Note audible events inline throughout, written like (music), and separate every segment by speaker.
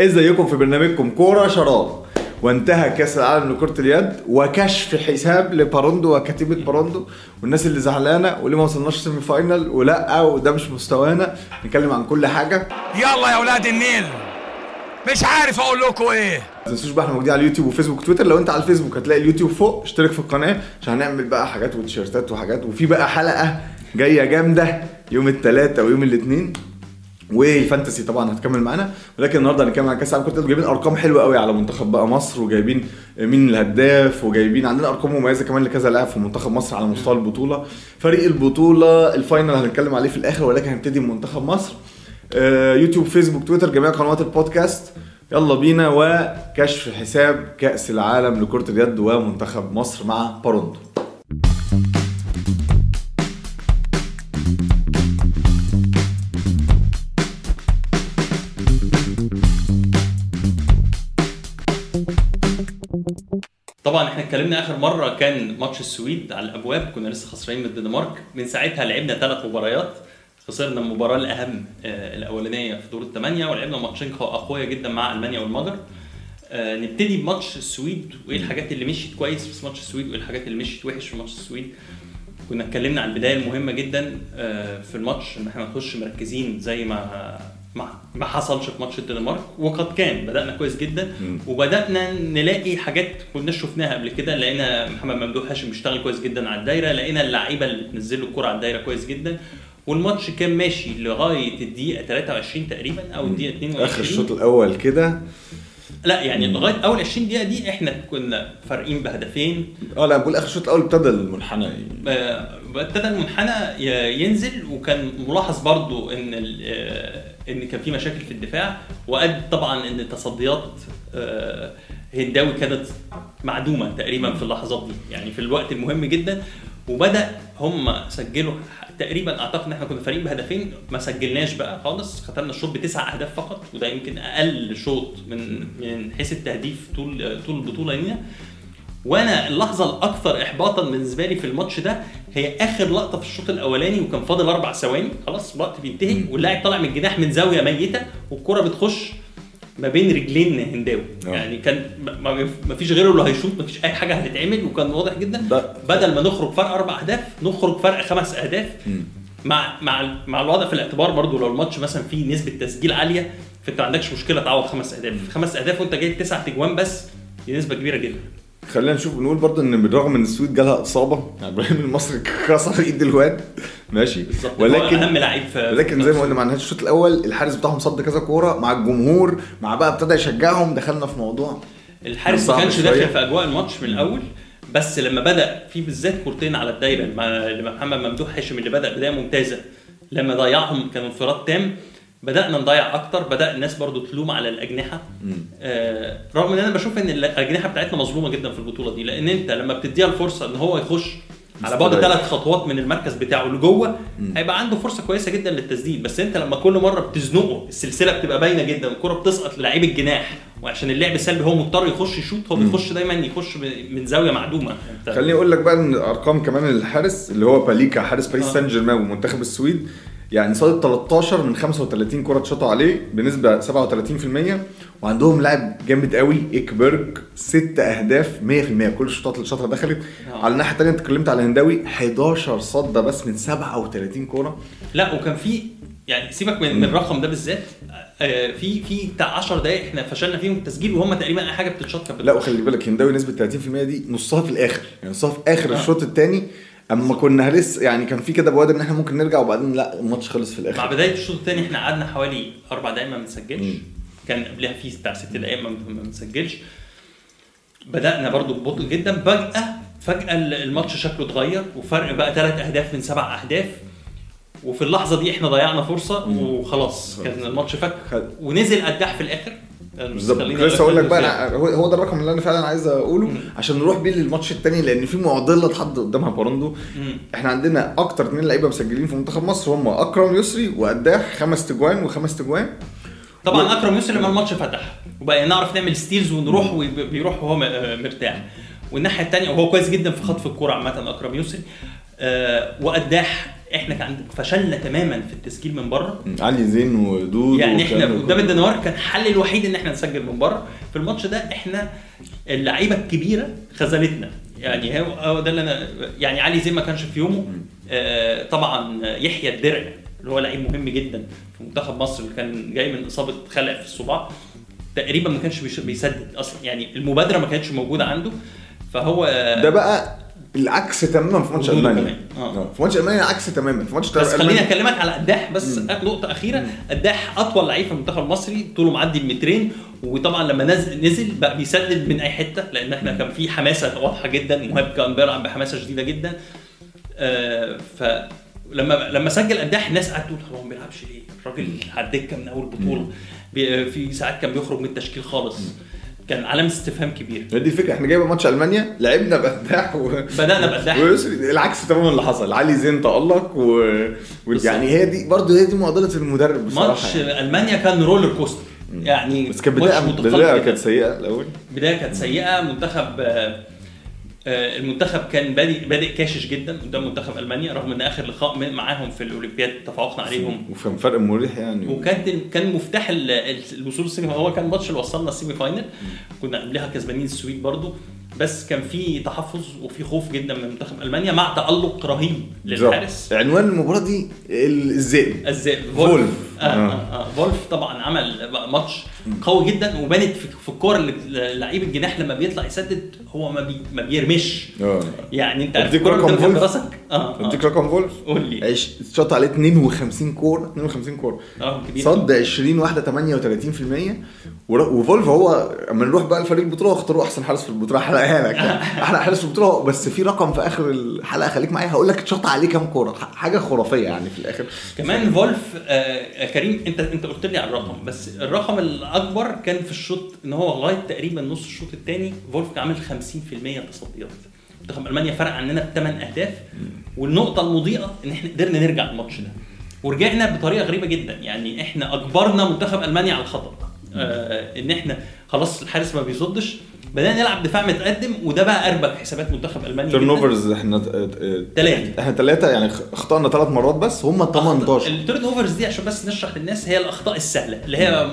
Speaker 1: ازيكم في برنامجكم كورة شراب وانتهى كأس العالم لكرة اليد وكشف حساب لباروندو وكتيبة باروندو والناس اللي زعلانة وليه ما وصلناش semi final ولا وده مش مستوانا نتكلم عن كل حاجة.
Speaker 2: يلا يا ولاد النيل. مش عارف أقول لكم إيه.
Speaker 1: ما تنسوش بقى إحنا موجودين على اليوتيوب وفيسبوك وتويتر. لو أنت على الفيسبوك هتلاقي اليوتيوب فوق اشترك في القناة عشان هنعمل بقى حاجات وتيشيرتات وحاجات. وفي بقى حلقة جاية جامدة يوم الثلاثاء ويوم الاثنين وال fantasy طبعا هتكمل معانا. ولكن النهارده هنتكلم عن كأس العالم كره جايبين أرقام حلوة قوي على منتخب بقى مصر وجايبين مين الهداف وجايبين عندنا أرقام مميزة كمان لكذا لاعب في منتخب مصر على مستوى البطولة. فريق البطولة ال final هنتكلم عليه في الآخر ولكن هنبتدي بمنتخب مصر. آه، يوتيوب فيسبوك تويتر جميع قنوات البودكاست. يلا بينا وكشف حساب كأس العالم لكرة اليد ومنتخب مصر مع باروندو
Speaker 3: طبعا إحنا اتكلمنا آخر مرة كان ماتش السويد على الأبواب كنا لسه خسرانين من الدنمارك من ساعتها لعبنا ثلاث مباريات خسرنا المباراة الأهم آه، الأولانية في دور الثمانية ولعبنا ماتشين قو- أقوياء جدا مع ألمانيا والمجر آه، نبتدي بماتش السويد وإيه الحاجات اللي مشيت كويس في ماتش السويد وإيه الحاجات اللي مشيت وحش في ماتش السويد. كنا اتكلمنا عن البداية المهمة جدا آه، في الماتش إن إحنا نخش مركزين زي ما ما حصلش في ماتش الدنمارك. وقد كان بدأنا كويس جدا. وبدأنا نلاقي حاجات كنا شفناها قبل كده. لقينا محمد ممدوح هاشم بيشتغل كويس جدا على الدايرة. لقينا اللعيبة اللي بتنزل له الكرة على الدايرة كويس جدا. والماتش كان ماشي لغاية الدقيقة 23 تقريبا أو الدقيقة 22
Speaker 1: آخر الشوط الأول كده؟
Speaker 3: لا يعني لغاية أول 20 دقيقة دي إحنا كنا فارقين بهدفين.
Speaker 1: آه لا بقول آخر الشوط الأول ابتدى المنحنى.
Speaker 3: آه، ابتدى المنحنى ينزل. وكان ملاحظ برضو إن آه، إن كان في مشاكل في الدفاع وادى طبعا إن تصديات آه، هنداوي كانت معدومة تقريبا في اللحظات دي. يعني في الوقت المهم جدا وبدأ هم سجلوا تقريبا أعتقد إن إحنا كنا فارقين بهدفين ما سجلناش بقى خالص. ختمنا الشوط بتسع أهداف فقط وده يمكن أقل شوط من من حيث التهديف طول طول البطولة لينا. وأنا اللحظه الاكثر احباطا بالنسبة لي في الماتش ده هي اخر لقطه في الشوط الاولاني وكان فاضل أربع ثواني. خلاص الوقت بينتهي واللاعب طالع من الجناح من زاوية ميتة والكرة بتخش ما بين رجلين هنداوي.
Speaker 1: آه.
Speaker 3: يعني كان ما- فيش غيره اللي هيشوط ما فيش أي حاجة هتتعمل وكان واضح جدا. بدل ما نخرج فرق أربع أهداف نخرج فرق خمس أهداف. مع مع مع الوضع في الاعتبار برضو لو الماتش مثلا فيه نسبة تسجيل عالية فأنت ما عندكش مشكلة تعوض خمس أهداف. خمس أهداف وأنت جايب تسع تجوان بس دي نسبة كبيرة جدا.
Speaker 1: خلينا نشوف نقول برضه إن بالرغم إن السويد جالها إصابة يعني إبراهيم المصري كسر إيد الواد. (laughs) ماشي.
Speaker 3: ولكن
Speaker 1: ولكن
Speaker 3: أهم لعيب في
Speaker 1: لكن زي ما قلنا مع نهاية الشوط الأول الحارس بتاعهم صد كذا كورة مع الجمهور مع بقى ابتدى يشجعهم دخلنا في موضوع
Speaker 3: الحارس ما كانش. داخل في أجواء الماتش من الأول بس لما بدأ في بالذات كورتين على الدايرة محمد ممدوح هاشم اللي بدأ بداية ممتازة لما ضيعهم كان انفراد تام بدأنا نضيع أكتر بدأ الناس برضو تلوم على الأجنحة. آه رغم إن أنا بشوف إن الأجنحة بتاعتنا مظلومة جدا في البطولة دي لأن أنت لما بتديها الفرصة إن هو يخش على بعد. ثلاث خطوات من المركز بتاعه لجوه هيبقى عنده فرصة كويسة جدا للتسديد. بس أنت لما كل مرة بتزنقه السلسلة بتبقى باينة جدا الكرة بتسقط للعيب الجناح. وعشان اللعب سلبي هو مضطر يخش يشوط هو بيخش دايما يخش من زاوية معدومة.
Speaker 1: خليني أقول لك بقى إن ارقام كمان الحارس اللي هو باليكا حارس باريس
Speaker 3: آه.
Speaker 1: سان جيرمان ومنتخب السويد يعني صادت 13 من 35 كرة اتشاطوا عليه بنسبة 37% وعندهم لاعب جامد قوي ايكبرج ست أهداف 100% كل الشوطات اللي شاطها دخلت
Speaker 3: آه.
Speaker 1: على الناحية الثانية انت اتكلمت على هنداوي 11 صده بس من 37 كورة
Speaker 3: لا وكان في يعني سيبك من, من الرقم ده بالذات آه، في في بتاع 10 دقائق إحنا فشلنا فيهم التسجيل وهم تقريبا أي حاجة بتتشاط كانت
Speaker 1: لا. وخلي بالك هنداوي نسبة 30% دي نصها في الآخر يعني نصها في آخر
Speaker 3: آه.
Speaker 1: الشوط الثاني أما كنا لسه يعني كان في كده بوادر إن إحنا ممكن نرجع وبعدين لا الماتش خلص في
Speaker 3: مع
Speaker 1: الآخر
Speaker 3: بدايه الشوط الثاني إحنا قعدنا حوالي أربع دقائق ما بنسجلش. كان قبلها في بتاع ست دقائق ما بنسجلش. بدأنا برضو ببطء جدا. فجاه فجأة الماتش شكله اتغير وفرق بقى ثلاث أهداف من سبع أهداف. وفي اللحظة دي إحنا ضيعنا فرصة وخلاص كان الماتش فك. ونزل قداح في الآخر.
Speaker 1: بالظبط. لسه أقول لك بقى. أنا هو ده الرقم اللي أنا فعلا عايز أقوله عشان نروح بيه للماتش الثاني لأن في معضلة اتحط قدامها باروندو.
Speaker 3: مم.
Speaker 1: إحنا عندنا أكتر اثنين لعيبة مسجلين في منتخب مصر هم أكرم يسري وقداح خمس تجوان وخمس تجوان.
Speaker 3: طبعا أكرم يوسف لما الماتش فتح وبقى نعرف نعمل ستيلز ونروح وبيروح وهو مرتاح. والناحية الثانية وهو كويس جدا في خطف الكورة عامة أكرم يوسف آه وقداح إحنا كان فشلنا تماما في التسجيل من بره.
Speaker 1: علي زين ودود
Speaker 3: يعني
Speaker 1: إحنا
Speaker 3: قدام. الدنمارك كان الحل الوحيد إن إحنا نسجل من بره. في الماتش ده إحنا اللعيبة الكبيرة خذلتنا. يعني هو ده اللي أنا يعني علي زين ما كانش في يومه. آه طبعا يحيى الدرع اللي هو لعيب مهم جدا في منتخب مصر اللي كان جاي من إصابة خلع في الصباع. تقريبا ما كانش بيسدد أصلا. يعني المبادرة ما كانتش موجودة عنده. فهو
Speaker 1: ده بقى العكس تماما في ماتش
Speaker 3: ألمانيا. آه.
Speaker 1: آه. في ماتش ألمانيا العكس تماما. في ماتش
Speaker 3: بس خليني أكلمك على قداح بس نقطة أخيرة قداح أطول لعيب في المنتخب المصري طوله معدي المترين وطبعا لما نزل نزل بقى بيسدد من أي حتة لأن إحنا كان في حماسة واضحة جدا. مهاب كان بيلعب بحماسة شديدة جدا. آه فلما لما سجل قداح الناس قعدت تقول هو ما بيلعبش ليه؟ الراجل على الدكة من أول بطولة. في ساعات كان بيخرج من التشكيل خالص. كان علامة استفهام كبير
Speaker 1: هي دي الفكرة إحنا جايبة ماتش ألمانيا لعبنا بقداح و...
Speaker 3: بدأنا بقداح.
Speaker 1: العكس تماما اللي حصل علي زين تألق و... و... يعني هي دي برضه هي دي معضلة المدرب بصراحة
Speaker 3: ماتش
Speaker 1: يعني.
Speaker 3: ألمانيا كان roller coaster يعني
Speaker 1: بس كانت بدايه
Speaker 3: بداية.
Speaker 1: كانت سيئة الأول
Speaker 3: بداية كانت سيئة منتخب آه، المنتخب كان بادئ بادئ كاشش جدا قدام منتخب ألمانيا رغم إن آخر لقاء معاهم في الأولمبياد تفوقنا عليهم
Speaker 1: وكان فرق مريح يعني
Speaker 3: وكان كان مفتاح ال- ال- الوصول ال semi هو كان الماتش اللي وصلنا ال semi final كنا قبلها كسبانين السويد برضو بس كان في تحفظ وفي خوف جدا من منتخب ألمانيا مع تألق رهيب للحارس.
Speaker 1: عنوان المباراة دي ال- الذئب
Speaker 3: الذئب
Speaker 1: فولف.
Speaker 3: فولف آه.
Speaker 1: آه.
Speaker 3: آه. آه. فولف طبعا عمل ماتش قوي جدا وبانت في, في الكوره اللي لعيب الجناح لما بيطلع يسدد هو ما, بي ما بيرمش.
Speaker 1: آه.
Speaker 3: يعني انت عارف الكورة اللي قدام
Speaker 1: فولف
Speaker 3: راسك؟ آه
Speaker 1: أديك
Speaker 3: آه.
Speaker 1: رقم فولف؟
Speaker 3: قول لي.
Speaker 1: شاط عليه 52 كوره 52 كوره
Speaker 3: رقم كبير.
Speaker 1: صد 20 واحدة 38% ور- وفولف هو أما نروح بقى لفريق البطولة اختاروا أحسن حارس في البطولة. حلقها لك. أحلى حارس في البطولة. بس في رقم في آخر الحلقة خليك معايا. هقول لك اتشاط عليه كام كورة. حاجة خرافية يعني في الآخر.
Speaker 3: كمان فولف آه آه، كريم انت انت قلت لي على الرقم. بس الرقم الاكبر كان في الشوط إن هو لغايه تقريبا نص الشوط الثاني فولف كان عامل 50% تصديات. منتخب ألمانيا فرق عننا بثمان أهداف. والنقطة المضيئة إن إحنا قدرنا نرجع الماتش ده. ورجعنا بطريقة غريبة جدا. يعني إحنا اجبرنا منتخب ألمانيا على الخطا آه إن إحنا خلاص الحارس ما بيصدش بدأنا نلعب دفاع متقدم وده بقى اربك حسابات منتخب ألمانيا
Speaker 1: turnovers إحنا
Speaker 3: تلاتة.
Speaker 1: إحنا ثلاثة يعني اخطانا ثلاث مرات بس هم 18
Speaker 3: ال turnovers دي عشان بس نشرح للناس هي الأخطاء السهلة اللي هي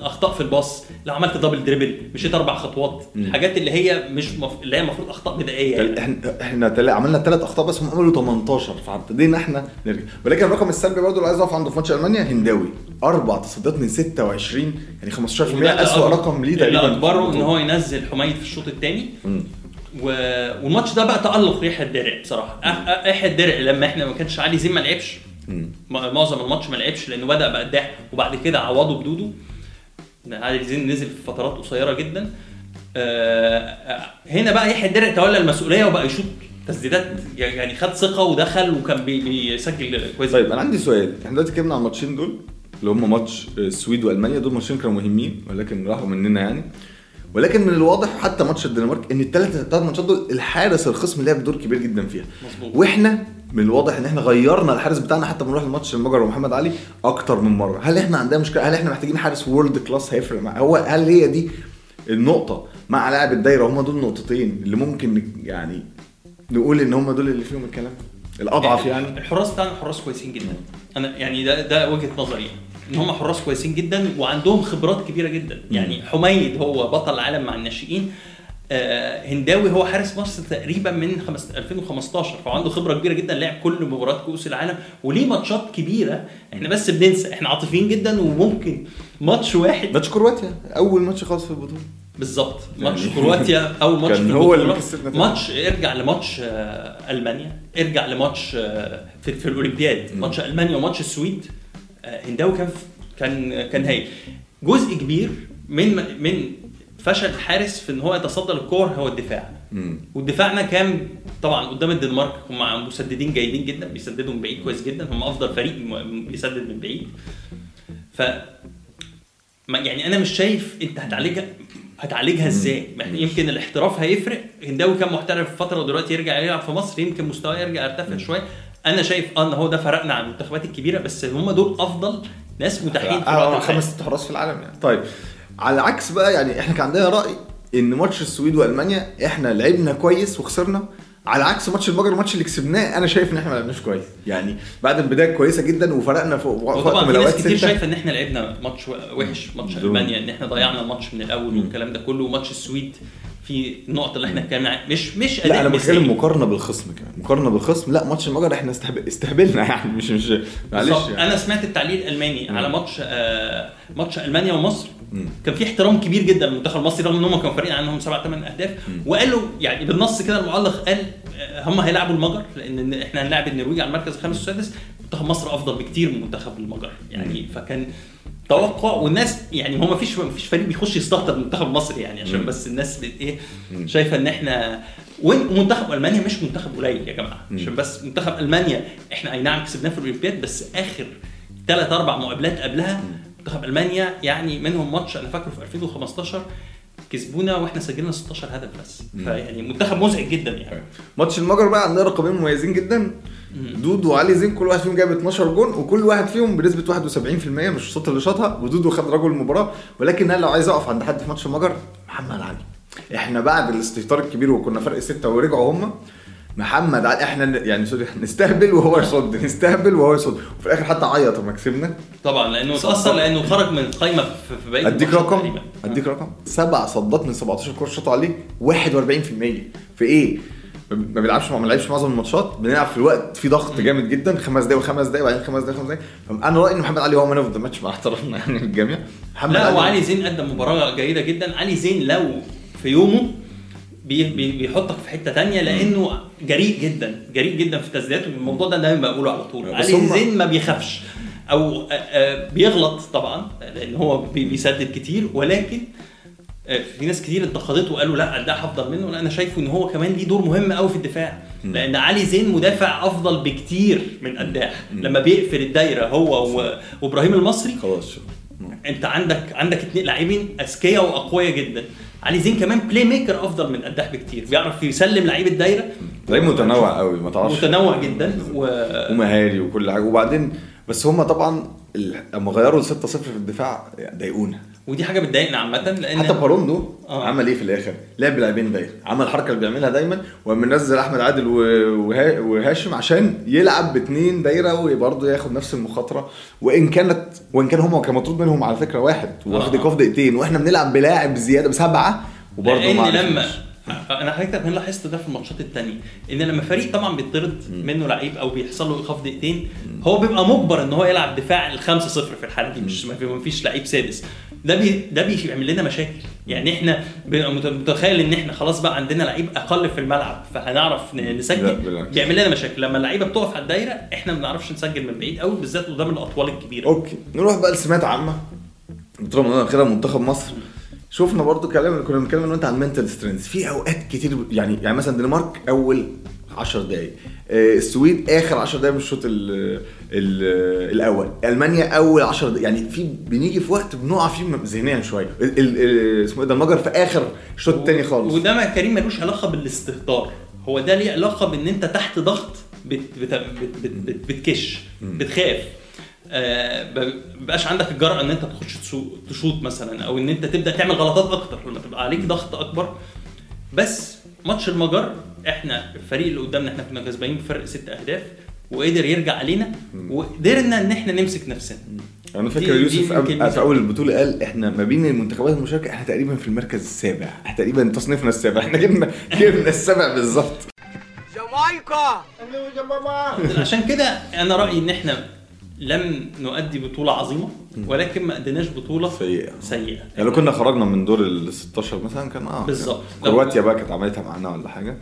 Speaker 3: أخطاء في ال pass لو عملت double dribble مشيت أربع خطوات الحاجات اللي هي مش مف... اللي هي المفروض أخطاء
Speaker 1: بدائية
Speaker 3: يعني.
Speaker 1: إحنا إحنا تل... عملنا ثلاث أخطاء بس هم عملوا 18 فابتدينا إحنا نرجع ولكن الرقم السلبي برضو اللي عايز أقف عنده في ماتش ألمانيا هنداوي أربع تصديات من 26 يعني 15%
Speaker 3: وده
Speaker 1: اسوء
Speaker 3: اللي
Speaker 1: رقم ليه
Speaker 3: اللي
Speaker 1: تقريبا
Speaker 3: اجبره إن هو ينزل حميد في الشوط الثاني. و... والماتش ده بقى تألق يحيى الدرع بصراحة. يحيى الدرع لما إحنا ما كانش علي زين ما لعبش. معظم الماتش ما لعبش لأنه بدأ بقداح وبعد كده عوضه بدودو علي زين نزل في فترات قصيرة جدا. آه، هنا بقى يحيى الدرع تولى المسؤولية وبقى يشوط تسديدات. يعني خد ثقة ودخل وكان بي- بيسجل كويس.
Speaker 1: طيب أنا عندي سؤال. إحنا دلوقتي اتكلمنا عن الماتشين دول. اللي هم ماتش السويد وألمانيا دول ماتشين كانوا مهمين ولكن راحوا مننا يعني. ولكن من الواضح حتى ماتش الدنمارك إن الثلاث الثلاث ماتشات دول الحارس الخصم لعب دور كبير جدا فيها.
Speaker 3: مظبوط.
Speaker 1: وإحنا من الواضح إن إحنا غيرنا الحارس بتاعنا حتى بنروح الماتش المجر ومحمد علي أكتر من مرة. هل إحنا عندنا مشكلة؟ هل إحنا محتاجين حارس world class هيفرق مع هو هل هي دي النقطة مع لاعب الدايرة؟ هم دول النقطتين اللي ممكن يعني نقول إن هم دول اللي فيهم الكلام؟ الأضعف يعني
Speaker 3: الحراس بتاعنا حراس كويسين جدا. أنا يعني ده ده وجهة نظري. يعني. إن هم حراس كويسين جدا وعندهم خبرات كبيرة جدا. يعني حميد هو بطل العالم مع الناشئين. آه هنداوي هو حارس مصر تقريبا من خمس 2015 فهو عنده خبرة كبيرة جدا لعب كل مباريات كؤوس العالم وليه ماتشات كبيرة. إحنا بس بننسى. إحنا عاطفيين جدا وممكن ماتش واحد.
Speaker 1: ماتش كرواتيا. أول ماتش خالص في البطولة.
Speaker 3: بالظبط. ماتش
Speaker 1: يعني (laughs)
Speaker 3: كرواتيا اول ماتش
Speaker 1: كان هو اللي. كسبنا.
Speaker 3: ماتش ارجع لماتش آه، ألمانيا ارجع لماتش آه، في, في الأولمبياد. ماتش ألمانيا وماتش السويد آه، هنداوي كان كان كان هايل. جزء كبير من من فشل الحارس في إن هو يتصدى للكور هو الدفاع. ودفاعنا كان طبعا قدام الدنمارك. هم مسددين جيدين جدا بيسددوا من بعيد كويس جدا. هم أفضل فريق بيسدد من بعيد. ف يعني أنا مش شايف أنت هتعالجها هتعالجها إزاي؟ يعني يمكن الاحتراف هيفرق. هنداوي كان محترف فترة ودلوقتي يرجع يلعب في مصر يمكن مستواه يرجع يرتفع شوية. أنا شايف آه إن هو ده فرقنا عن المنتخبات الكبيرة بس هم دول أفضل ناس متاحين في
Speaker 1: آه
Speaker 3: الوقت الحالي.
Speaker 1: خمس ست حراس في العالم يعني. طيب على العكس بقى يعني إحنا كان عندنا رأي إن ماتش السويد وألمانيا إحنا لعبنا كويس وخسرنا على عكس ماتش المجر الماتش اللي كسبناه أنا شايف إن إحنا ما لعبناش كويس يعني بعد البداية كويسة جدا وفرقنا في وقت من
Speaker 3: في ناس
Speaker 1: الأوقات
Speaker 3: كتير. شايفة إن إحنا لعبنا ماتش وحش ماتش. ألمانيا إن إحنا ضيعنا الماتش من الأول والكلام ده كله وماتش السويد في النقط اللي إحنا اتكلمنا مش مش
Speaker 1: لا
Speaker 3: أنا
Speaker 1: بتكلم. مقارنة بالخصم كمان. مقارنة بالخصم لا ماتش المجر إحنا استهبل استهبلنا (laughs) يعني مش مش معلش. يعني.
Speaker 3: أنا سمعت التعليق الألماني على ماتش آه ماتش ألمانيا ومصر. كان في احترام كبير جدا للمنتخب المصري رغم إن هم كانوا فارقين عنهم سبع ثمان أهداف. وقالوا يعني بالنص كده المعلق قال آه، هم هيلعبوا المجر لأن إحنا هنلاعب النرويج على المركز الخامس والسادس. منتخب مصر أفضل بكتير من منتخب المجر يعني. فكان توقع والناس يعني هو ما فيش ما فيش فريق بيخش يستهتر المنتخب المصري يعني عشان بس الناس إيه شايفة إن إحنا ومنتخب ألمانيا مش منتخب قليل يا جماعة. عشان بس منتخب ألمانيا إحنا أي نعم كسبناه في الأولمبياد بس آخر ثلاث أربع مقابلات قبلها منتخب ألمانيا يعني منهم ماتش أنا فاكره في 2015 كسبونا وإحنا سجلنا 16 هدف بس. فيعني منتخب مزعج جدا يعني.
Speaker 1: ماتش المجر بقى عندنا رقمين مميزين جدا. دودو وعلي زين كل واحد فيهم جايب 12 جون وكل واحد فيهم بنسبة 71% مش الشوط اللي شاطها. ودودو خد رجل المباراة. ولكن أنا لو عايز أقف عند حد في ماتش المجر محمد علي. إحنا بعد الاستهتار الكبير وكنا فرق ستة ورجعوا هم محمد علي إحنا يعني sorry (laughs) نستهبل وهو يصد نستهبل وهو يصد. وفي الآخر حتى عيط لما كسبنا.
Speaker 3: طبعا لأنه اتاثر لأنه خرج من القايمه في في بقية
Speaker 1: أديك
Speaker 3: الماتشات
Speaker 1: رقم؟
Speaker 3: تقريباً.
Speaker 1: أديك رقم؟ سبع صدات من 17 كورة شاطوا عليه 41% في إيه؟ ما بيلعبش ما بنلعبش معظم الماتشات بنلعب في الوقت في ضغط جامد جدا خمس دقايق وخمس دقايق وبعدين خمس دقايق وخمس دقايق. أنا رأيي إن محمد علي هو man of the match مع احترامنا يعني للجميع محمد
Speaker 3: لا وعلي زين قدم مباراة جيدة جدا. علي زين لو في يومه بيحطك في حتة تانية لأنه جريء جدا جريء جدا في تسديداته الموضوع ده دايما بقوله على طول. علي زين ما بيخافش. أو آه، آه، بيغلط طبعا لأن هو بي- بيسدد كتير ولكن آه، في ناس كتير انتقدته وقالوا لا ده أفضل منه لا أنا شايفه إن هو كمان ليه دور مهم قوي في الدفاع. لأن علي زين مدافع أفضل بكتير من قداح لما بيقفل الدايرة هو وإبراهيم المصري
Speaker 1: خلاص.
Speaker 3: أنت عندك عندك اتنين لاعبين أذكياء وأقوياء جدا. علي زين كمان playmaker أفضل من قداح بكتير بيعرف يسلم لعيب الدايره
Speaker 1: لعيب متنوع قوي ما تعرفش.
Speaker 3: متنوع جدا و...
Speaker 1: ومهاري وكل حاجة. وبعدين بس هم طبعا لما غيروا ل 6-0 في الدفاع ضايقونا.
Speaker 3: ودي حاجة بتضايقنا عامة لأن
Speaker 1: حتى باروندو
Speaker 3: آه.
Speaker 1: عمل إيه في الآخر؟ لعب لاعبين دايره عمل الحركه اللي بيعملها دايما وقام منزل أحمد عادل وهاشم عشان يلعب باثنين دايرة وبرضه ياخد نفس المخاطرة وإن كانت وإن كان هم كان مطلوب منهم على فكرة واحد واخد
Speaker 3: آه.
Speaker 1: ايقاف دقيقتين وإحنا بنلعب بلاعب زيادة بسبعة وبرضه ما
Speaker 3: لما. أنا حضرتك كمان لاحظت ده في الماتشات التانية إن لما فريق طبعا بيطرد منه لعيب أو بيحصل له إيقاف دقيقتين هو بيبقى مجبر إن هو يلعب دفاع الخمسة صفر في الحالة دي مش ما في- ما فيش لعيب سادس. ده بي ده بيعمل لنا مشاكل. يعني إحنا متخيل إن إحنا خلاص بقى عندنا لعيب أقل في الملعب فهنعرف نسجل. بيعمل لنا مشاكل. لما اللعيبة بتقف على الدايرة إحنا ما بنعرفش نسجل من بعيد قوي بالذات قدام الأطوال الكبيرة.
Speaker 1: okay. نروح بقى لسمات عامه بطوله من الاخيره منتخب مصر. شفنا برضو كلام كنا بنتكلم أنا وانت عن ال mental strength في أوقات كتير يعني يعني مثلا الدنمارك أول 10 دقايق. آه، السويد آخر 10 دقايق من الشوط ال- ال- الأول. ألمانيا أول 10 دقايق. يعني في بنيجي في وقت بنقع فيه ذهنيا شوية اسمه إيه ده؟ المجر في آخر الشوط الثاني خالص.
Speaker 3: وده ما كريم ملوش علاقة بالاستهتار. هو ده ليه علاقة بإن أنت تحت ضغط بت بت بت بت بت بتكش بتخاف. آه ما بيبقاش عندك الجرأة إن أنت تخش تشوط مثلا أو إن أنت تبدأ تعمل غلطات أكتر لما تبقى عليك ضغط أكبر. بس ماتش المجر إحنا الفريق اللي قدامنا إحنا كنا كسبانين بفرق ست أهداف وقدر يرجع علينا وقدرنا إن إحنا نمسك نفسنا. أنا
Speaker 1: فاكر يوسف في. أول البطولة قال إحنا ما بين المنتخبات المشاركة إحنا تقريبا في المركز السابع إحنا تقريبا تصنيفنا السابع إحنا جبنا (laughs) جبنا السابع بالظبط.
Speaker 4: جامايكا
Speaker 3: عشان كده أنا رأيي إن إحنا لم نؤدي بطولة عظيمة ولكن ما أديناش بطولة
Speaker 1: سيئة.
Speaker 3: سيئة.
Speaker 1: يعني لو كنا خرجنا من دور ال 16 مثلا كان آه
Speaker 3: بالظبط.
Speaker 1: كان كرواتيا بقى كانت عملتها معانا ولا حاجة.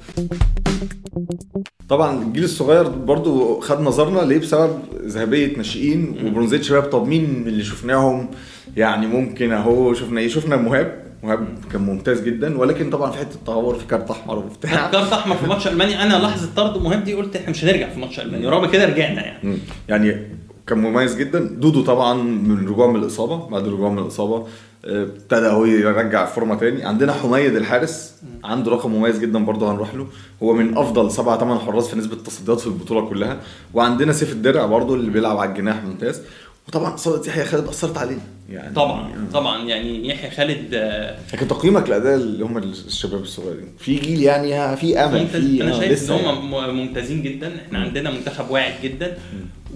Speaker 1: طبعا الجيل الصغير برضو خد نظرنا ليه؟ بسبب ذهبية ناشئين وبرونزيه شباب طب مين من اللي شفناهم. يعني ممكن أهو شفنا إيه؟ شفنا مهاب. مهاب كان ممتاز جدا ولكن طبعا في حتة التهور في كارت أحمر وبتاع. (laughs)
Speaker 3: كارت أحمر في ماتش ألمانيا. أنا لحظه طرد مهم دي قلت إحنا مش هنرجع في ماتش ألمانيا. رغم كده رجعنا يعني.
Speaker 1: يعني كان مميز جدا. دودو طبعا من رجوع من الاصابه بعد رجوع من الاصابه آه، ابتدى هو يرجع فورمه تاني. عندنا حميد الحارس عنده رقم مميز جدا برضه هنروح له. هو من أفضل سبعة ثمان حراس في نسبة التصديات في البطولة كلها. وعندنا سيف الدرع برضه اللي بيلعب على الجناح ممتاز. وطبعا اصابه يحيى خالد أثرت علينا. يعني.
Speaker 3: طبعا طبعا يعني يحيى خالد آه،
Speaker 1: لكن تقييمك لأداء اللي هم الشباب الصغيرين. في جيل يعني في
Speaker 3: أمل
Speaker 1: في
Speaker 3: أنا
Speaker 1: آه،
Speaker 3: شايف إن
Speaker 1: لسه يعني.
Speaker 3: هم م- ممتازين جدا. إحنا عندنا منتخب واعد جدا.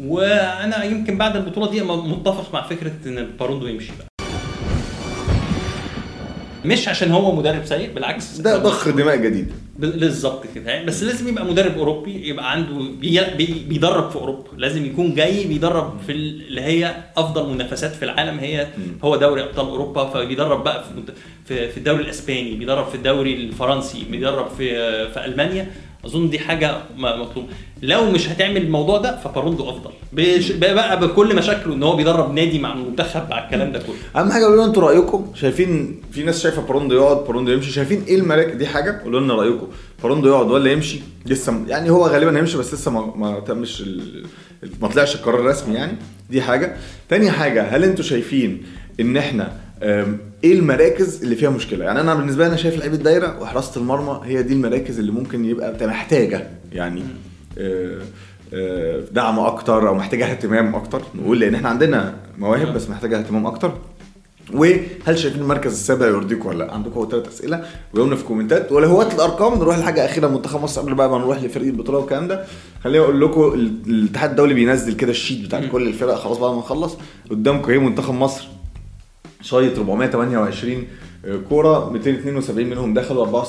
Speaker 3: وأنا يمكن بعد البطولة دي متفق مع فكرة إن باروندو يمشي بقى. مش عشان هو مدرب سيء بالعكس.
Speaker 1: ده ضخ دماء جديد.
Speaker 3: بالظبط كده. يعني بس لازم يبقى مدرب أوروبي يبقى عنده بي بي بيدرب في أوروبا. لازم يكون جاي بيدرب في ال- اللي هي أفضل منافسات في العالم. هي هو دوري أبطال أوروبا فبيدرب بقى في, في الدوري الإسباني بيدرب في الدوري الفرنسي بيدرب في في ألمانيا. أظن دي حاجة مطلوبه لو مش هتعمل الموضوع ده فباروندو أفضل. بقى بكل مشاكله إن هو بيدرب نادي مع المنتخب مع الكلام ده كله.
Speaker 1: أهم حاجة قولوا لنا أنتوا رأيكم. شايفين في ناس شايفة باروندو يقعد باروندو يمشي. شايفين إيه المراكز دي حاجة قولوا لنا رأيكم. باروندو يقعد ولا يمشي؟ لسه يعني هو غالبا هيمشي بس لسه ما, ما تمش ال... ما طلعش القرار الرسمي يعني. دي حاجة. تاني حاجة هل أنتوا شايفين إن إحنا إيه المراكز اللي فيها مشكلة؟ يعني أنا بالنسبة لي أنا شايف لعيبة الدايره وحراسة المرمى هي دي المراكز اللي ممكن يبقى محتاجة يعني آه، آه، دعم أكتر أو محتاجة اهتمام أكتر. نقول لأن إحنا عندنا مواهب بس محتاجة اهتمام أكتر. وهل شايفين المركز السابع يرضيكم ولا لأ؟ عندكم هو ثلاث أسئلة. ويقولنا في الكومنتات ولا هو الأرقام؟ نروح لحاجة أخيرة منتخب مصر قبل بقى ما نروح لفريق البطولة والكلام ده. خليني أقول لكم ال- الاتحاد الدولي بينزل كده الشيت بتاع كل الفرق خلاص بعد ما نخلص. قدامكم إيه؟ منتخب مصر. شايط 428 كورة 272 منهم دخلوا 64%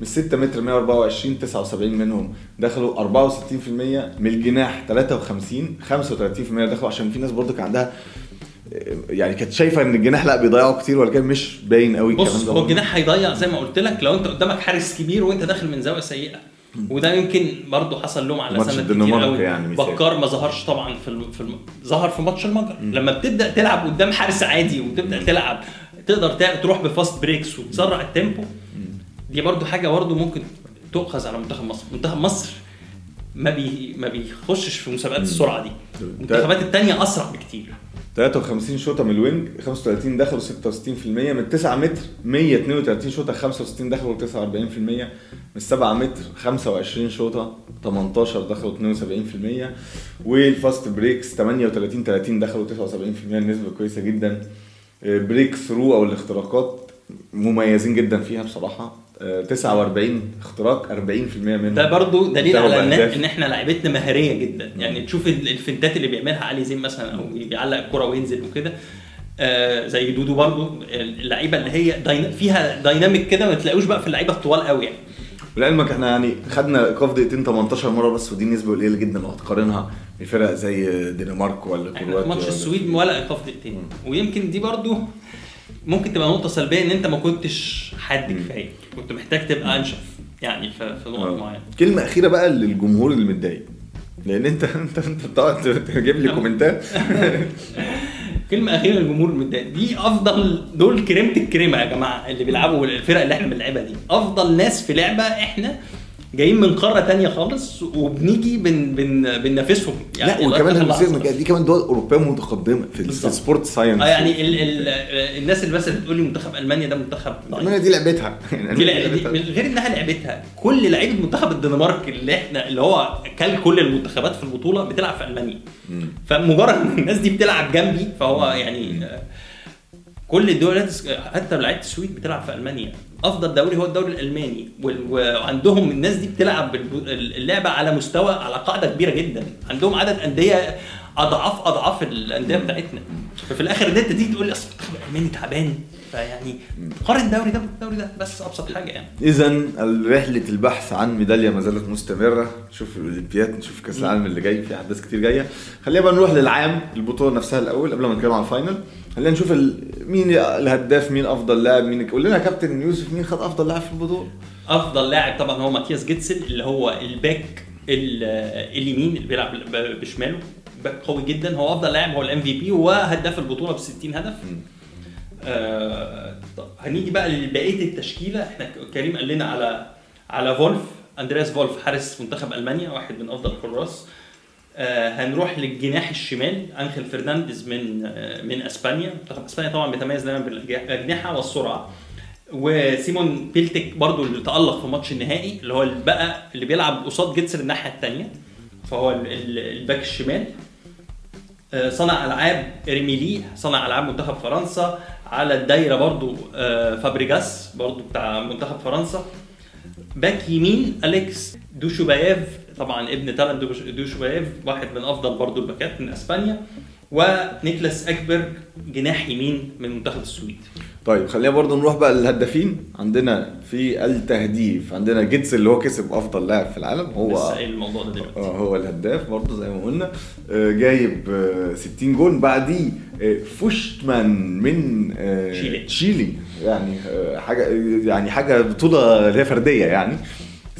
Speaker 1: من 6 متر 124 79 منهم دخلوا 64% من الجناح 53 35% دخلوا عشان في ناس برضه كان عندها يعني كانت شايفة إن الجناح لا بيضيعوا كتير ولكن مش باين قوي
Speaker 3: بص
Speaker 1: الكلام ده
Speaker 3: هو
Speaker 1: برضه.
Speaker 3: الجناح هيضيع زي ما قلت لك لو أنت قدامك حارس كبير وأنت داخل من زاوية سيئة وده يمكن برضه حصل لهم على سنه كتير قوي.
Speaker 1: يعني.
Speaker 3: بكار ما ظهرش طبعا في الم... في الم... ظهر في ماتش المجر. لما بتبدأ تلعب قدام حارس عادي وتبدا تلعب تقدر تروح ب fast breaks وتسرع ال tempo. دي برضه حاجة برضه ممكن تؤخذ على منتخب مصر. منتخب مصر ما بي ما بيخشش في مسابقات السرعة دي. المنتخبات التانية أسرع بكتير.
Speaker 1: 53 شوطة من ال wing 35 دخلوا 66% من 9 متر 132 شوطة 65 دخلوا 49% من 7 متر 25 شوطة 18 دخلوا 72% وال fast breaks 38 30 دخلوا 79% النسبة كويسة جدا. breakthrough أو الاختراقات مميزين جدا فيها بصراحة. آه، 49 اختراق 40% منهم
Speaker 3: ده برضو دليل على
Speaker 1: إن.
Speaker 3: إن إحنا لعيبتنا مهارية جدا. يعني تشوف ال- الفنتات اللي بيعملها علي زين مثلا أو بيعلق الكرة وينزل وكده. آه زي دودو برضو اللعيبة اللي هي داينا فيها dynamic كده ما تلاقوش بقى في اللعيبة الطوال قوي يعني.
Speaker 1: ولعلمك إحنا يعني خدنا ايقاف دقيقتين 18 مرة بس ودي نسبة قليلة جدا لو هتقارنها بفرق زي الدنمارك ولا كرواتيا
Speaker 3: ماتش السويد ولا ايقاف دقيقتين. ويمكن دي برضو ممكن تبقى نقطة سلبية إن أنت ما كنتش حاد كفاية. كنت محتاج تبقى أنشف يعني في, نقط
Speaker 1: آه.
Speaker 3: معينة.
Speaker 1: كلمة أخيرة بقى للجمهور اللي متضايق. لأن انت (laughs) انت أنت بتقعد تجيب لي كومنتات. (laughs)
Speaker 3: كلمة أخيرة للجمهور المتضايق دي أفضل دول كريمة الكريمة يا جماعة اللي بيلعبوا الفرق اللي إحنا بنلعبها دي. أفضل ناس في لعبة إحنا جايين من قارة تانية خالص وبنيجي بن بن بننافسهم.
Speaker 1: لا
Speaker 3: لغاية
Speaker 1: وكمان دي كمان دول أوروبية متقدمة في.
Speaker 3: ال
Speaker 1: sport science
Speaker 3: آه يعني ال ال الناس اللي بس بتقول لي منتخب ألمانيا ده منتخب ضعيف.
Speaker 1: ألمانيا
Speaker 3: دي
Speaker 1: لعبتها. (laughs)
Speaker 3: يعني غير إنها لعبتها. كل لعيبة منتخب الدنمارك اللي إحنا اللي هو كل كل المنتخبات في البطولة بتلعب في ألمانيا. فمجرد إن الناس دي بتلعب جنبي فهو يعني آه، كل الدول حتى لعيبه السويد بتلعب في ألمانيا. أفضل دوري هو الدوري الألماني. وعندهم الناس دي بتلعب اللعبة على مستوى على قاعدة كبيرة جدا. عندهم عدد أندية اضعاف أضعاف الأندية بتاعتنا. ففي الآخر ان انت تيجي تقول لي أصل الألماني تعبان. فيعني قارن الدوري ده بالدوري ده بس أبسط حاجة يعني.
Speaker 1: اذا رحلة البحث عن ميدالية ما زالت مستمرة. نشوف الأولمبياد نشوف كأس العالم اللي جاي في أحداث كتير جاية. خلينا بقى نروح للعام البطولة نفسها الأول قبل ما نتكلم عن ال final. خلينا نشوف. مين الهداف مين أفضل لاعب مين قول لنا كابتن يوسف مين خد أفضل لاعب في البطولة؟
Speaker 3: أفضل لاعب طبعا هو ماتياس جيدسل اللي هو ال back ال- اليمين اللي بيلعب بشماله. back قوي جدا هو أفضل لاعب هو ال MVP وهداف البطولة ب 60 هدف آه طب هنيجي بقى لبقية التشكيلة. إحنا كريم قال لنا على على فولف أندرياس فولف حارس منتخب ألمانيا واحد من أفضل الحراس هنروح للجناح الشمال أنخيل فرنانديز من آه من إسبانيا. منتخب إسبانيا طبعا بيتميز دايما بالاجنحه والسرعة. وسيمون بيتليك برضو اللي تألق في ماتش النهائي اللي هو بقى اللي بيلعب قصاد جيدسل الناحية الثانية فهو ال- ال- ال back الشمال. آه، صنع ألعاب ريميلي صنع ألعاب منتخب فرنسا. على الدايرة برضو آه، فابريجاس برضو بتاع منتخب فرنسا. back يمين أليكس دوشوبايف طبعا ابن تالانت دوش- دوشوبايف واحد من أفضل برضو الباكات من أسبانيا ونيكلاس اكبرج جناح يمين من منتخب السويد.
Speaker 1: طيب خلينا برضو نروح بقى للهدافين. عندنا في التهديف عندنا جيدسل اللي هو كسب أفضل لاعب في العالم. هو
Speaker 3: لسه قايل الموضوع ده دلوقتي.
Speaker 1: آه هو الهداف برضه زي ما قلنا. آه، جايب آه، 60 جون. بعديه آه، فوشتمان من آه،
Speaker 3: تشيلي.
Speaker 1: تشيلي يعني آه، حاجة يعني حاجة بطولة اللي هي فردية يعني.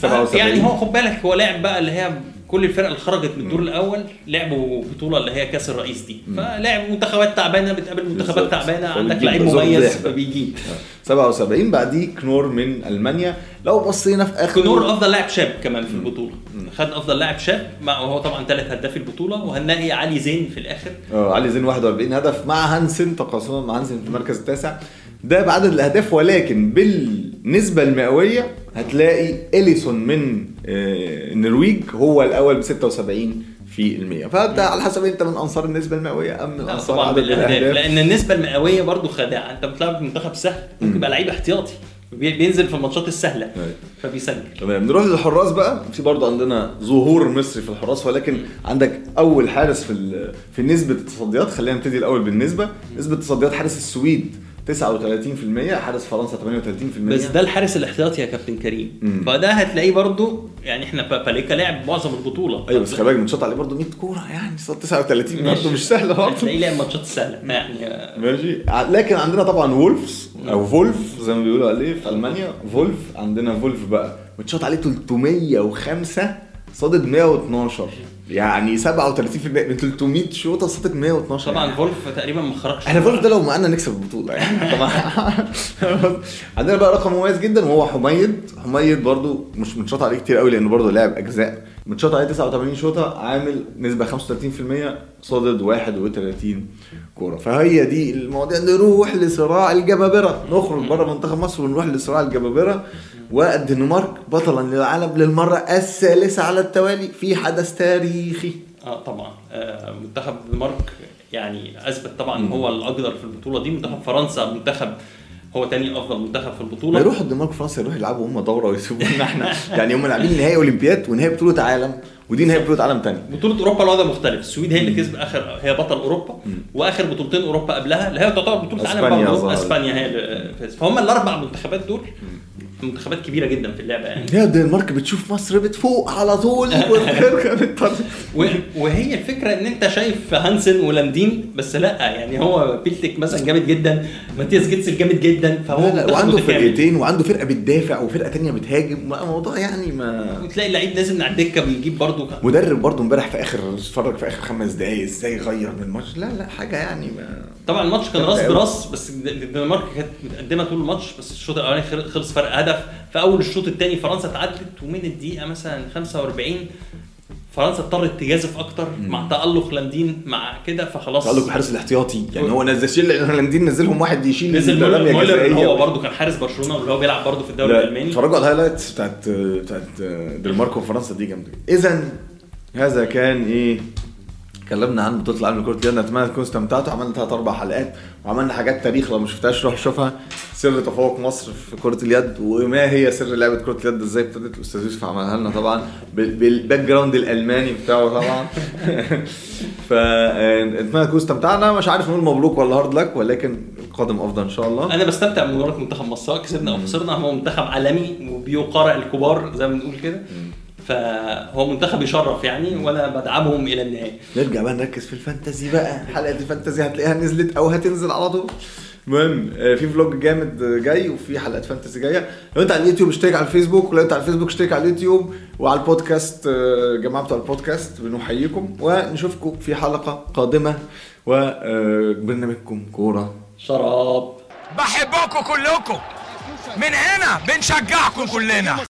Speaker 1: 77
Speaker 3: يعني هو خد بالك هو لاعب بقى اللي هي كل الفرق اللي خرجت من الدور الأول لعبوا بطولة اللي هي كأس الرئيس دي. فلاعب منتخبات تعبانة بتقابل منتخبات. تعبانة عندك لعيب مميز
Speaker 1: ضحك.
Speaker 3: فبيجيب
Speaker 1: 77 بعديه كنور من ألمانيا. لو بصينا في آخر
Speaker 3: كنور أفضل لاعب شاب كمان في البطولة. خد أفضل لاعب شاب مع وهو طبعا ثالث هداف البطولة وهنلاقي علي زين في الآخر.
Speaker 1: آه علي زين 41 هدف مع هانسن تقاسما مع هانسن في المركز التاسع. ده بعدد الأهداف ولكن بالنسبة المئوية هتلاقي إليسون من آه، النرويج هو الأول ب 76 في المية فأنت على حسب أنت من أنصار النسبة المئوية أم من أنصار
Speaker 3: طبعا
Speaker 1: عدد
Speaker 3: بالأهداف
Speaker 1: الأهداف.
Speaker 3: لأن النسبة المئوية برضو خادعة. أنت بتلعب منتخب سهل ممكن يبقى لعيب احتياطي بي- بينزل في الماتشات السهلة
Speaker 1: أيوة.
Speaker 3: فبيسجل.
Speaker 1: تمام. نروح للحراس بقى. في برضه عندنا ظهور مصري في الحراس ولكن عندك أول حارس في في نسبة التصديات. خلينا نبتدي الأول بالنسبة. نسبة تصديات حارس السويد 39% حارس فرنسا 38%
Speaker 3: بس ده الحارس الاحتياطي يا كابتن كريم.
Speaker 1: مم.
Speaker 3: فده هتلاقيه برضو يعني إحنا با- باليكا لعب معظم البطولة.
Speaker 1: أيوه بس خلي بالك متشاط عليه برضه 100 كورة يعني صوت 39 برضه مش سهلة برضه
Speaker 3: هتلاقيه لعب ماتشات سهلة يعني آه،
Speaker 1: ماشي. لكن عندنا طبعا وولفز أو فولف زي ما بيقولوا عليه في ألمانيا. فولف عندنا فولف بقى. متشاط عليه 305 صادد 112 يعني 37% من 300 شوطه صادت 112
Speaker 3: طبعا
Speaker 1: يعني.
Speaker 3: فولف تقريبا ما خرجش
Speaker 1: إحنا فولف ده لو معانا نكسب البطولة يعني. (laughs) طبعا. (laughs) عندنا بقى رقم مميز جدا وهو حميد. حميد برضو مش متشاط عليه كتير قوي لأنه برضو لاعب أجزاء متشاط عليه 89 شوطة عامل نسبة 35% صادد 31 كورة. فهي دي المواضيع. نروح لصراع الجبابره نخرج بره منتخب مصر ونروح لصراع الجبابره والدنمارك بطلا للعالم للمرة الثالثة على التوالي في حدث تاريخي.
Speaker 3: آه طبعا. آه منتخب الدنمارك يعني أثبت طبعا هو الأقدر في البطولة دي. منتخب فرنسا منتخب هو تاني أفضل منتخب في البطولة.
Speaker 1: يروحوا الدنمارك وفرنسا يروحوا يلعبوا هم دورة ويسيبونا (laughs) إحنا. يعني هم لاعبين نهائي أولمبياد ونهائي بطولة عالم ودي نهائي بطولة عالم تاني.
Speaker 3: بطولة أوروبا الوضع مختلف، السويد هي اللي كسب آخر هي بطل أوروبا وآخر بطولتين أوروبا قبلها اللي هي تعتبر بطولة عالم. إسبانيا هي فهم الأربع منتخبات دول منتخبات كبيرة جدا في اللعبة يعني.
Speaker 1: يا الدنمارك بتشوف مصر بتفوق على طول. (laughs)
Speaker 3: وهي الفكرة إن أنت شايف هانسن ولاندين بس لأ يعني هو بيلتك مثلا جامد جدا ماتياس جيتسل جامد جدا فهو
Speaker 1: لا لا وعنده. فرقتين وعنده فرقة بتدافع وفرقة تانية بتهاجم. موضوع يعني ما
Speaker 3: وتلاقي اللعيب نازل من على الدكة بيجيب برضه
Speaker 1: مدرب برضه امبارح في آخر اتفرج في آخر خمس دقايق إزاي غير من الماتش؟ لا لا حاجة يعني ما
Speaker 3: طبعا الماتش كان راس. براس بس الدنمارك كانت متقدمة طول الماتش بس الشوط الأولاني خل- خلص فرق هدف. في أول الشوط الثاني فرنسا اتعادلت ومن الدقيقة مثلا 45 فرنسا اضطرت تجازف أكتر مع تألق لاندين مع كده فخلاص
Speaker 1: تألق الحارس الاحتياطي. يعني هو نزل شيل الهولنديين نزلهم واحد يشيل
Speaker 3: نزل مولر. هو برده كان حارس برشلونة واللي هو بيلعب برده في الدوري
Speaker 1: لا،
Speaker 3: الألماني.
Speaker 1: اتفرجوا على ال highlights بتاعت بتاعت دنمارك وفرنسا دي جامدة. اذا هذا كان إيه؟ اتكلمنا عن بطولة العالم لكرة اليد. نتمنى تكونوا استمتعتوا. عملنا ثلاث أربع حلقات. وعملنا حاجات تاريخ لو ما شفتهاش روح شوفها. سر تفوق مصر في كرة اليد. وما هي سر لعبة كرة اليد؟ إزاي ابتدت؟ الاستاذ يوسف عملها لنا طبعا. بال- بال background الألماني بتاعه طبعا. (laughs) فاتمنى تكونوا استمتعنا. مش عارف نقول مبروك ولا hard luck ولكن القادم أفضل إن شاء الله.
Speaker 3: أنا بستمتع بمباراة منتخب مصر. كسبنا أو خسرنا هو منتخب عالمي وبيقارع الكبار زي ما بنقول كده. فهو منتخب يشرف يعني وأنا بدعمهم إلى النهايه
Speaker 1: نرجع بقى نركز في ال fantasy بقى. حلقه ال fantasy هتلاقيها نزلت أو هتنزل على طول. المهم آه، في vlog جامد آه، جاي وفي حلقات fantasy جاية. لو أنت على اليوتيوب اشترك على الفيسبوك ولو أنت على الفيسبوك اشترك على اليوتيوب وعلى البودكاست آه، جماعة بتوع البودكاست بنحييكم ونشوفكم في حلقة قادمة. وبرنامجكم كورة.
Speaker 3: شراب.
Speaker 2: بحبكم كلكم. من هنا بنشجعكم كلنا.